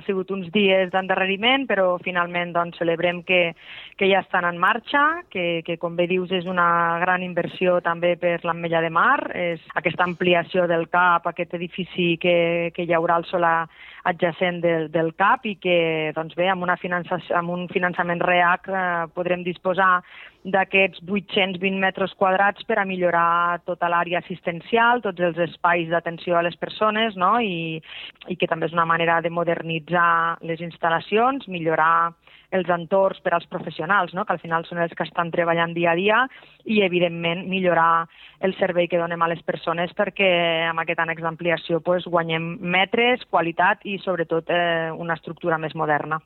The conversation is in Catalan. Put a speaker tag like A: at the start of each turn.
A: Ha sigut uns dies d'endarreriment, però finalment doncs, celebrem que, que ja estan en marxa, que, que com bé dius és una gran inversió també per l'Ametlla de Mar, és aquesta ampliació del CAP, aquest edifici que, que hi haurà al solar adjacent del, del CAP i que doncs bé, amb, una amb un finançament REAC eh, podrem disposar d'aquests 820 metres quadrats per a millorar tota l'àrea assistencial, tots els espais d'atenció a les persones no? I, i que també és una manera de modernitzar les instal·lacions, millorar els entorns per als professionals, no? que al final són els que estan treballant dia a dia, i, evidentment, millorar el servei que donem a les persones perquè amb aquest ànex d'ampliació pues, guanyem metres, qualitat i, sobretot, eh, una estructura més moderna.